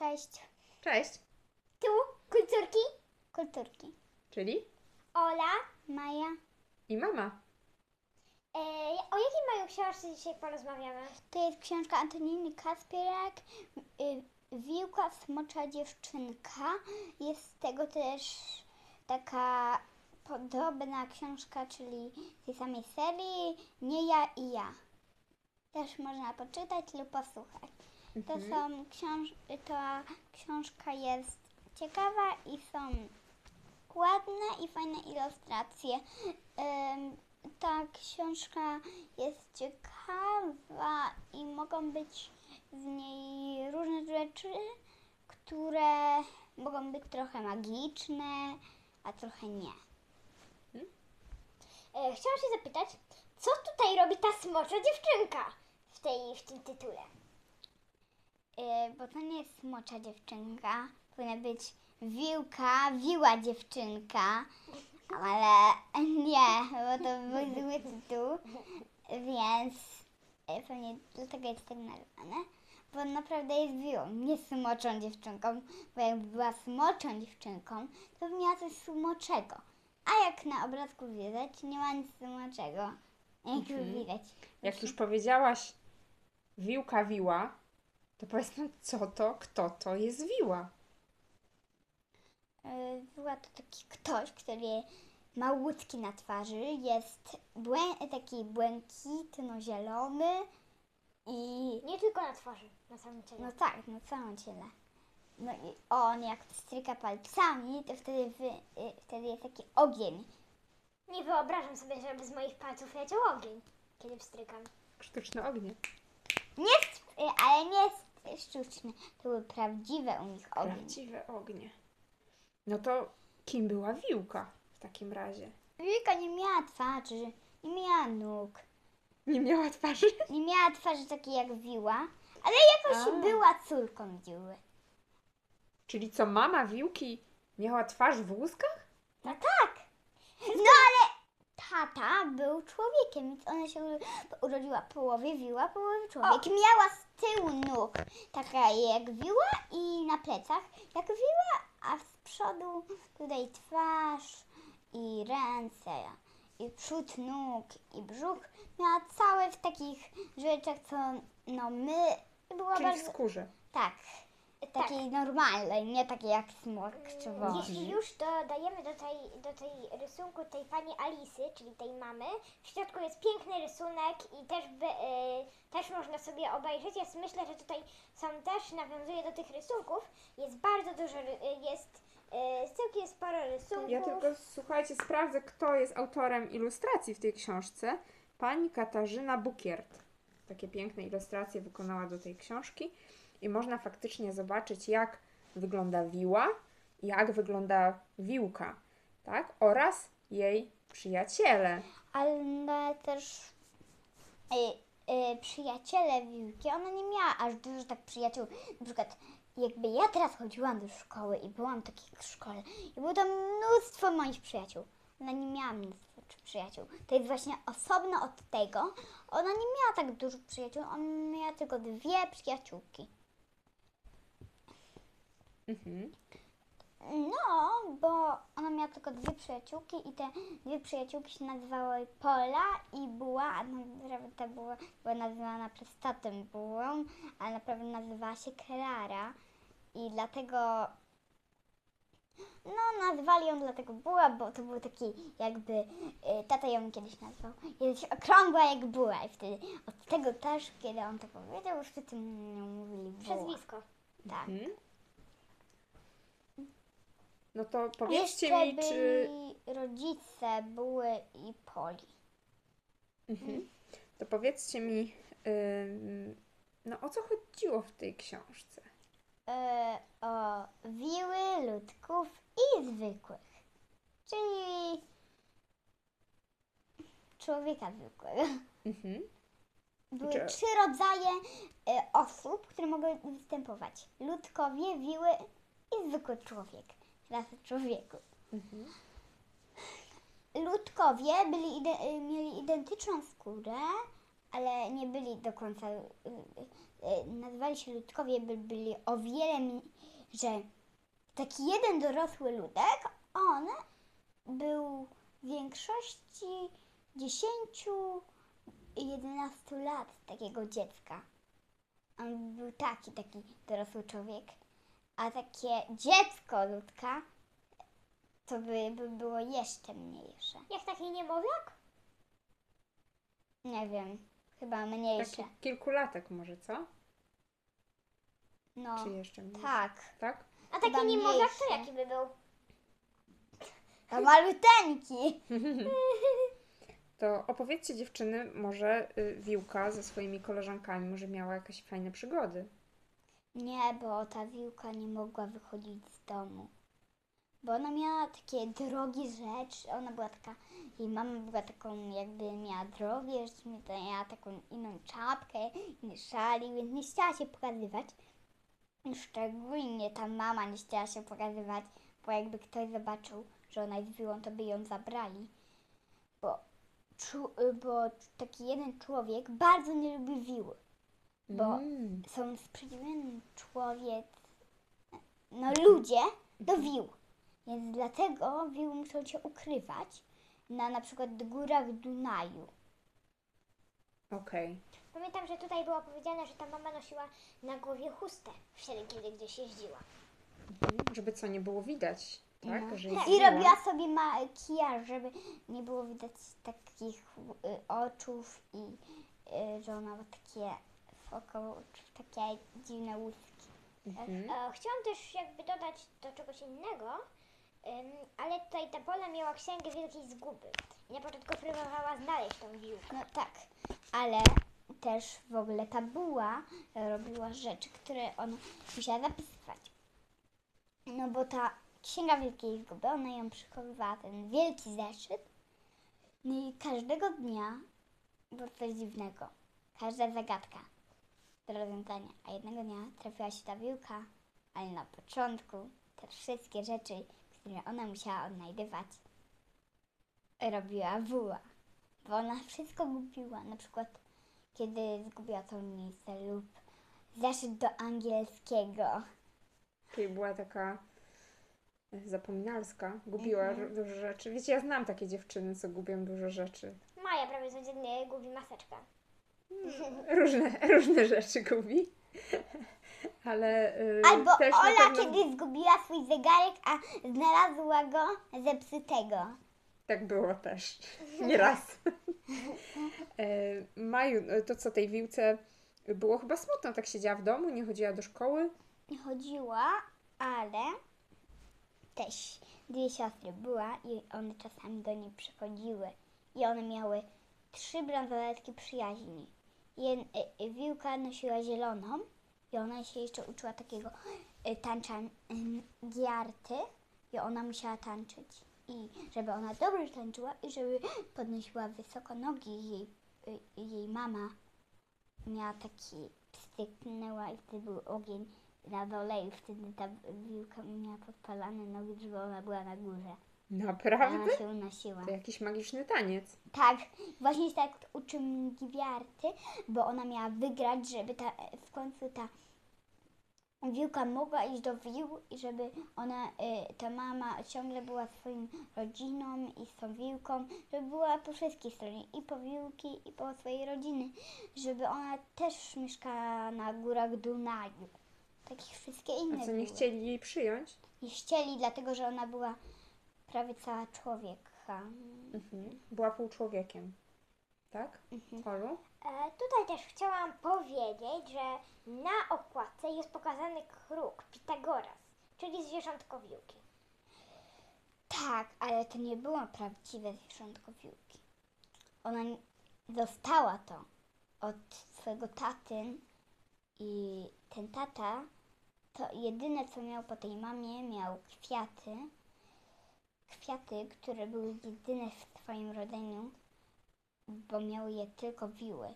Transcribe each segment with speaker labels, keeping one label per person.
Speaker 1: Cześć.
Speaker 2: Cześć.
Speaker 3: Tu kulturki,
Speaker 1: Kulturki.
Speaker 2: Czyli
Speaker 3: Ola.
Speaker 1: Maja.
Speaker 2: i mama.
Speaker 3: E, o jakiej mają książce dzisiaj porozmawiamy?
Speaker 1: To jest książka Antoniny Kaspierak. y, Wiłka Smocza Dziewczynka. Jest z tego też taka podobna książka, czyli tej samej serii Nie ja i ja. Też można poczytać lub posłuchać. To są książ- ta książka jest ciekawa i są ładne i fajne ilustracje. Ym, ta książka jest ciekawa i mogą być w niej różne rzeczy, które mogą być trochę magiczne, a trochę nie.
Speaker 3: E, chciałam się zapytać, co tutaj robi ta smocza dziewczynka w, tej, w tym tytule?
Speaker 1: Yy, bo to nie jest smocza dziewczynka, powinna być wiłka, wiła dziewczynka, ale nie, bo to był zły tytuł, więc yy, pewnie dlatego jest tak nazwane, bo naprawdę jest wiłą, nie smoczą dziewczynką, bo jakby była smoczą dziewczynką, to by miała coś smoczego, a jak na obrazku widać, nie ma nic smoczego, jak
Speaker 2: Mhm.
Speaker 1: widać.
Speaker 2: Jak już powiedziałaś wiłka wiła, to powiedz nam co to, kto to jest wiła.
Speaker 1: Yy, Była to taki ktoś, który ma łódki na twarzy, jest błę- taki błękitno-zielony i
Speaker 3: Nie tylko na twarzy, na samym ciele.
Speaker 1: no tak, na całym ciele. No i on jak stryka palcami, to wtedy, wy, y, wtedy jest taki ogień.
Speaker 3: Nie wyobrażam sobie, żeby z moich palców leciał ogień, kiedy wstrykam.
Speaker 2: Sztuczne ognie.
Speaker 1: Nie, jest, ale nie jest sztuczny, to były prawdziwe u nich ogień.
Speaker 2: Prawdziwe ognie. No to kim była wiłka w takim razie?
Speaker 1: Wilka nie miała twarzy, nie miała nóg.
Speaker 2: Nie miała twarzy?
Speaker 1: Nie miała twarzy takiej jak wiła, ale jakoś
Speaker 2: A.
Speaker 1: była córką wiły.
Speaker 2: Czyli co, mama wiłki miała twarz w łuskach?
Speaker 1: No tak. No ale tata był człowiekiem, więc ona się urodziła połowie wiła, połowie człowiek. Miała z tyłu nóg taka jak wiła i na plecach jak wiła, a z przodu tutaj twarz i ręce i przód nóg i brzuch. Miała całe w takich rzeczach, co no my i była
Speaker 2: Czyli w
Speaker 1: bardzo...
Speaker 2: skórze.
Speaker 1: Tak. Takiej normalnej, nie takiej jak smok czy wąż.
Speaker 3: Jeśli już, to dajemy do tej, do tej rysunku tej pani Alisy, czyli tej mamy. W środku jest piękny rysunek i też, by, e, też można sobie obejrzeć. Ja myślę, że tutaj są też, nawiązuje do tych rysunków. Jest bardzo dużo, ry- e, jest e, całkiem sporo rysunków.
Speaker 2: Ja tylko, słuchajcie, sprawdzę, kto jest autorem ilustracji w tej książce. Pani Katarzyna Bukiert. Takie piękne ilustracje wykonała do tej książki. I można faktycznie zobaczyć, jak wygląda wiła, jak wygląda wiłka, tak? Oraz jej przyjaciele.
Speaker 1: ale też y, y, przyjaciele Wiłki, ona nie miała aż dużo tak przyjaciół. Na przykład jakby ja teraz chodziłam do szkoły i byłam w takiej szkole i było tam mnóstwo moich przyjaciół. Ona nie miała mnóstwo przy- przyjaciół. To jest właśnie osobno od tego. Ona nie miała tak dużo przyjaciół, ona miała tylko dwie przyjaciółki.
Speaker 2: Mhm.
Speaker 1: No, bo ona miała tylko dwie przyjaciółki i te dwie przyjaciółki się nazywały Pola i Buła, a naprawdę ta była, była nazywana przez tatę Bułą, ale naprawdę nazywała się Klara i dlatego no nazwali ją dlatego Buła, bo to był taki jakby, y, tata ją kiedyś nazwał, jest okrągła jak Buła i wtedy od tego też, kiedy on to powiedział, już wszyscy mówili Buła.
Speaker 3: Przezwisko.
Speaker 1: Tak.
Speaker 2: Mhm. No to powiedzcie
Speaker 1: Jeszcze
Speaker 2: mi, czy...
Speaker 1: byli rodzice Buły i Poli.
Speaker 2: Mhm. To powiedzcie mi, ym, no o co chodziło w tej książce?
Speaker 1: E, o wiły, ludków i zwykłych. Czyli człowieka zwykłego.
Speaker 2: Mhm.
Speaker 1: Były
Speaker 2: Czy-
Speaker 1: trzy rodzaje e, osób, które mogły występować. Ludkowie, wiły i zwykły człowiek. Rasy człowieków.
Speaker 2: Mhm.
Speaker 1: Ludkowie byli ide- y, mieli identyczną skórę, ale nie byli do końca. y, y, Nazywali się ludkowie, by byli o wiele. że taki jeden dorosły ludek, on był w większości 10-11 lat takiego dziecka. On był taki, taki dorosły człowiek. A takie dziecko ludka to by, by było jeszcze mniejsze.
Speaker 3: Jak taki niemowlak?
Speaker 1: Nie wiem, chyba mniejsze.
Speaker 2: Taki kilkulatek może, co?
Speaker 1: No,
Speaker 2: Czy jeszcze mniej?
Speaker 1: tak.
Speaker 2: Tak?
Speaker 3: A taki
Speaker 1: Chyba
Speaker 3: niemowlak to
Speaker 1: mniejszy.
Speaker 3: jaki by był?
Speaker 1: To maluteńki.
Speaker 2: To opowiedzcie dziewczyny, może y, Wiłka ze swoimi koleżankami może miała jakieś fajne przygody.
Speaker 1: Nie, bo ta wiłka nie mogła wychodzić z domu. Bo ona miała takie drogie rzeczy. Ona była taka, jej mama była taką, jakby miała drogie rzeczy, miała taką inną czapkę, inny szalik, więc nie chciała się pokazywać. Szczególnie ta mama nie chciała się pokazywać, bo jakby ktoś zobaczył, że ona jest wiłą, to by ją zabrali. Bo, czu, bo taki jeden człowiek bardzo nie lubi wiły. Bo
Speaker 2: Mm.
Speaker 1: są sprzeciwieni człowiek, no ludzie do wił. Więc dlatego wiły muszą się ukrywać na na przykład górach Dunaju.
Speaker 2: Okej.
Speaker 3: Pamiętam, że tutaj było powiedziane, że ta mama nosiła na głowie chustę wtedy, kiedy gdzieś jeździła.
Speaker 2: Mhm. Żeby co nie było widać, tak?
Speaker 1: No.
Speaker 2: Że jest
Speaker 1: I robiła sobie makijaż, żeby nie było widać takich y, oczów i y, że ona ma takie wokoło oczu, takie dziwne łuski.
Speaker 2: Mhm.
Speaker 3: E, chciałam też jakby dodać do czegoś innego, ym, ale tutaj ta Pola miała księgę wielkiej zguby. I na początku próbowała znaleźć tą wiłkę.
Speaker 1: No tak, ale też w ogóle ta buła robiła rzeczy, które ona musiała zapisywać. No bo ta księga wielkiej zguby, ona ją przechowywała, ten wielki zeszyt. No i każdego dnia było coś dziwnego. Każda zagadka do rozwiązania. A jednego dnia trafiła się ta wiłka, ale na początku te wszystkie rzeczy, które ona musiała odnajdywać, robiła buła bo ona wszystko gubiła. Na przykład, kiedy zgubiła to miejsce lub zeszyt do angielskiego.
Speaker 2: Czyli była taka zapominalska, gubiła
Speaker 1: Mhm.
Speaker 2: dużo rzeczy. Wiecie, ja znam takie dziewczyny, co gubią dużo rzeczy.
Speaker 3: Maja prawie codziennie gubi maseczkę.
Speaker 2: Różne, różne rzeczy gubi. Ale y,
Speaker 1: Albo
Speaker 2: też
Speaker 1: Ola,
Speaker 2: pewno...
Speaker 1: kiedy zgubiła swój zegarek, a znalazła go zepsutego.
Speaker 2: Tak było też. Nieraz. e, Maju, e, to co tej wiłce było chyba smutno, tak siedziała w domu, nie chodziła do szkoły.
Speaker 1: Chodziła, ale też dwie siostry była i one czasami do niej przychodziły. I one miały trzy bransoletki przyjaźni. Jed, y, y, Wiłka nosiła zieloną i ona się jeszcze uczyła takiego y, tańcza giarty i ona musiała tańczyć. I żeby ona dobrze tańczyła i żeby podnosiła wysoko nogi, jej, jej mama miała taki pstryknęła i wtedy był ogień na dole i wtedy ta wiłka miała podpalane nogi, żeby ona była na górze.
Speaker 2: Naprawdę?
Speaker 1: Ona się unosiła.
Speaker 2: To jakiś magiczny taniec.
Speaker 1: Tak, właśnie tak uczy mnie bo ona miała wygrać, żeby ta, w końcu ta wiłka mogła iść do wił i żeby ona, y, ta mama ciągle była swoją rodziną i z tą wiłką, żeby była po wszystkich stronach, i po wiłki, i po swojej rodziny, żeby ona też mieszkała na górach Dunaju. Takich wszystkie inne
Speaker 2: A co, nie chcieli jej przyjąć?
Speaker 1: Nie chcieli, dlatego że ona była prawie cała człowieka.
Speaker 2: Mhm. Była półczłowiekiem. Tak?
Speaker 1: Mhm.
Speaker 2: Olu?
Speaker 3: E, tutaj też chciałam powiedzieć, że na okładce jest pokazany kruk Pitagoras, czyli zwierzątko wiłki.
Speaker 1: Tak, ale to nie było prawdziwe zwierzątko wiłki. Ona n- dostała to od swojego taty i ten tata to jedyne co miał po tej mamie miał kwiaty. Kwiaty, które były jedyne w swoim rodzeniu, bo miały je tylko wiły.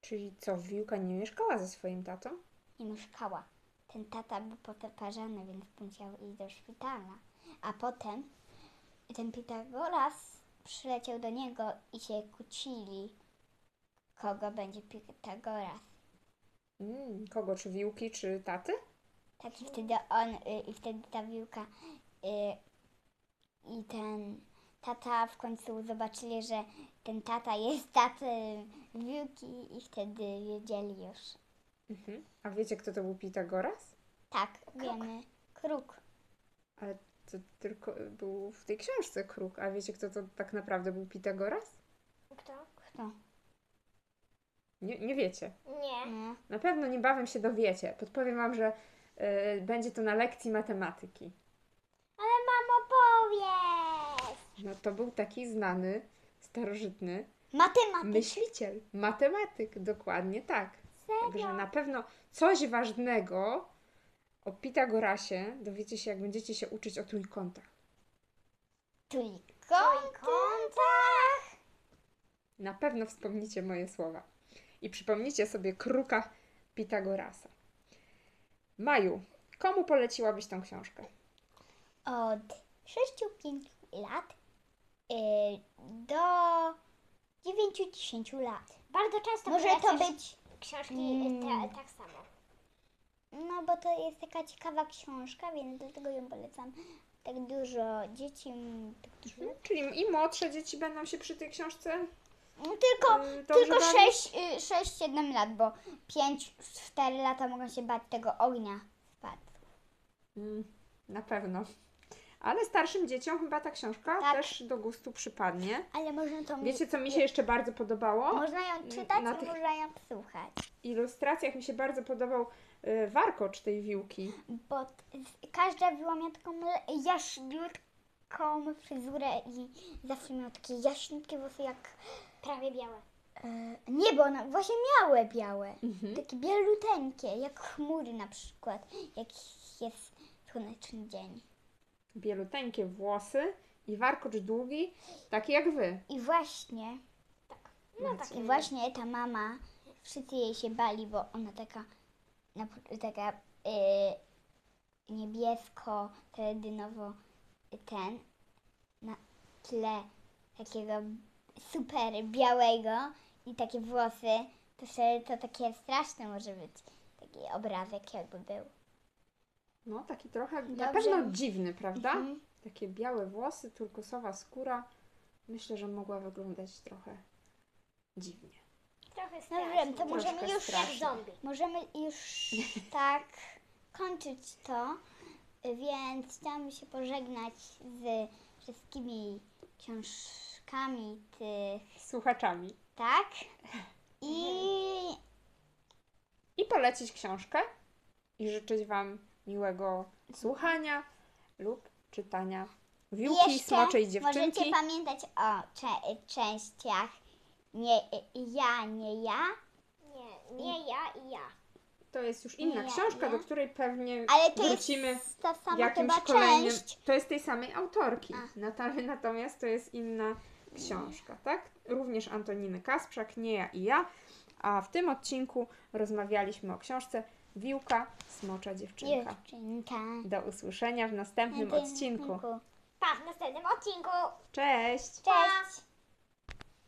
Speaker 2: Czyli co, Wiłka nie mieszkała ze swoim tatą?
Speaker 1: nie mieszkała. Ten tata był poparzany, więc musiał iść do szpitala. A potem ten Pitagoras przyleciał do niego i się kłócili. kogo będzie Pitagoras.
Speaker 2: Mm, kogo? Czy Wiłki, czy taty?
Speaker 1: Tak i wtedy on, y, i wtedy ta wiłka y, i ten tata w końcu zobaczyli, że ten tata jest tatą wiłki i wtedy wiedzieli już.
Speaker 2: Mhm. A wiecie, kto to był Pitagoras?
Speaker 1: Tak, wiemy. Kruk.
Speaker 2: Ale to tylko był w tej książce kruk. A wiecie, kto to tak naprawdę był Pitagoras?
Speaker 3: Kto?
Speaker 1: Kto?
Speaker 2: Nie, nie wiecie.
Speaker 3: Nie.
Speaker 1: No.
Speaker 2: Na pewno niebawem się dowiecie. Podpowiem Wam, że y, będzie to na lekcji matematyki.
Speaker 3: Ale mamo, powiedz!
Speaker 2: No to był taki znany, starożytny
Speaker 1: Matematyk.
Speaker 2: myśliciel, matematyk, dokładnie tak. Także
Speaker 3: Serio?
Speaker 2: na pewno coś ważnego o Pitagorasie dowiecie się, jak będziecie się uczyć o trójkątach.
Speaker 1: Trójkąt.
Speaker 3: Kątach!
Speaker 2: Na pewno wspomnicie moje słowa. I przypomnicie sobie kruka Pitagorasa. Maju, komu poleciłabyś tą książkę?
Speaker 1: Od 6-5 lat do 9-10 lat.
Speaker 3: Bardzo często
Speaker 1: Może to być
Speaker 3: książki
Speaker 1: Mm.
Speaker 3: te, tak samo.
Speaker 1: No, bo to jest taka ciekawa książka, więc dlatego ją polecam. Tak dużo dzieci. mm, Tak dużo.
Speaker 2: Czyli i młodsze dzieci będą się przy tej książce
Speaker 1: No, tylko
Speaker 2: y, dobrze
Speaker 1: tylko
Speaker 2: bawić?
Speaker 1: 6-7 lat, bo 5-4 lata mogą się bać tego ognia. Spadł.
Speaker 2: Mm, Na pewno. Ale starszym dzieciom chyba ta książka
Speaker 1: Tak.
Speaker 2: też do gustu przypadnie.
Speaker 1: Ale można to
Speaker 2: Wiecie, co mi się jeszcze bardzo podobało?
Speaker 1: Można ją czytać
Speaker 2: na
Speaker 1: i
Speaker 2: tych-
Speaker 1: można ją słuchać.
Speaker 2: W ilustracjach mi się bardzo podobał y, warkocz tej wiłki.
Speaker 1: Bo t- z- każda była miała taką le- jaśniutką fryzurę i zawsze miała takie jaśniutkie włosy jak...
Speaker 3: Prawie białe.
Speaker 1: E, nie, bo one właśnie miały białe.
Speaker 2: Mhm.
Speaker 1: Takie bieluteńkie, jak chmury na przykład, jak jest słoneczny dzień.
Speaker 2: Bieluteńkie włosy i warkocz długi, taki jak wy.
Speaker 1: I właśnie,
Speaker 3: No
Speaker 2: Macie.
Speaker 3: tak.
Speaker 1: i właśnie ta mama, wszyscy jej się bali, bo ona taka, na, taka y, niebiesko, teledynowo ten, na tle takiego super białego i takie włosy, to to takie straszne może być, taki obrazek jakby był.
Speaker 2: No, taki trochę na pewno dziwny, prawda?
Speaker 1: Mhm.
Speaker 2: Takie białe włosy, turkusowa skóra. Myślę, że mogła wyglądać trochę dziwnie.
Speaker 3: Trochę
Speaker 1: Dobrze,
Speaker 3: strasznie.
Speaker 1: to możemy już
Speaker 2: strasznie.
Speaker 3: Jak zombie.
Speaker 1: Możemy już tak kończyć to, więc chciałam się pożegnać z wszystkimi książkami tych,
Speaker 2: Słuchaczami.
Speaker 1: tak? I
Speaker 2: I polecić książkę i życzyć Wam miłego słuchania lub czytania Wiłki,
Speaker 1: jeszcze
Speaker 2: Smoczej Dziewczynki.
Speaker 1: możecie pamiętać o cze- częściach nie ja, nie ja,
Speaker 3: Nie, nie ja i ja.
Speaker 2: To jest już inna
Speaker 1: Nie,
Speaker 2: książka,
Speaker 1: nie.
Speaker 2: do której pewnie
Speaker 1: ale to
Speaker 2: wrócimy
Speaker 1: jest ta sama
Speaker 2: jakimś
Speaker 1: chyba
Speaker 2: kolejnym.
Speaker 1: część.
Speaker 2: To jest tej samej autorki.
Speaker 1: A.
Speaker 2: Nata- Natomiast to jest inna książka, tak? Również Antoniny Kasprzak, nie ja i ja. A w tym odcinku rozmawialiśmy o książce Wiłka, Smocza Dziewczynka.
Speaker 1: Dziewczynka.
Speaker 2: Do usłyszenia w następnym
Speaker 1: odcinku.
Speaker 3: Pa w następnym odcinku.
Speaker 2: Cześć!
Speaker 1: Cześć!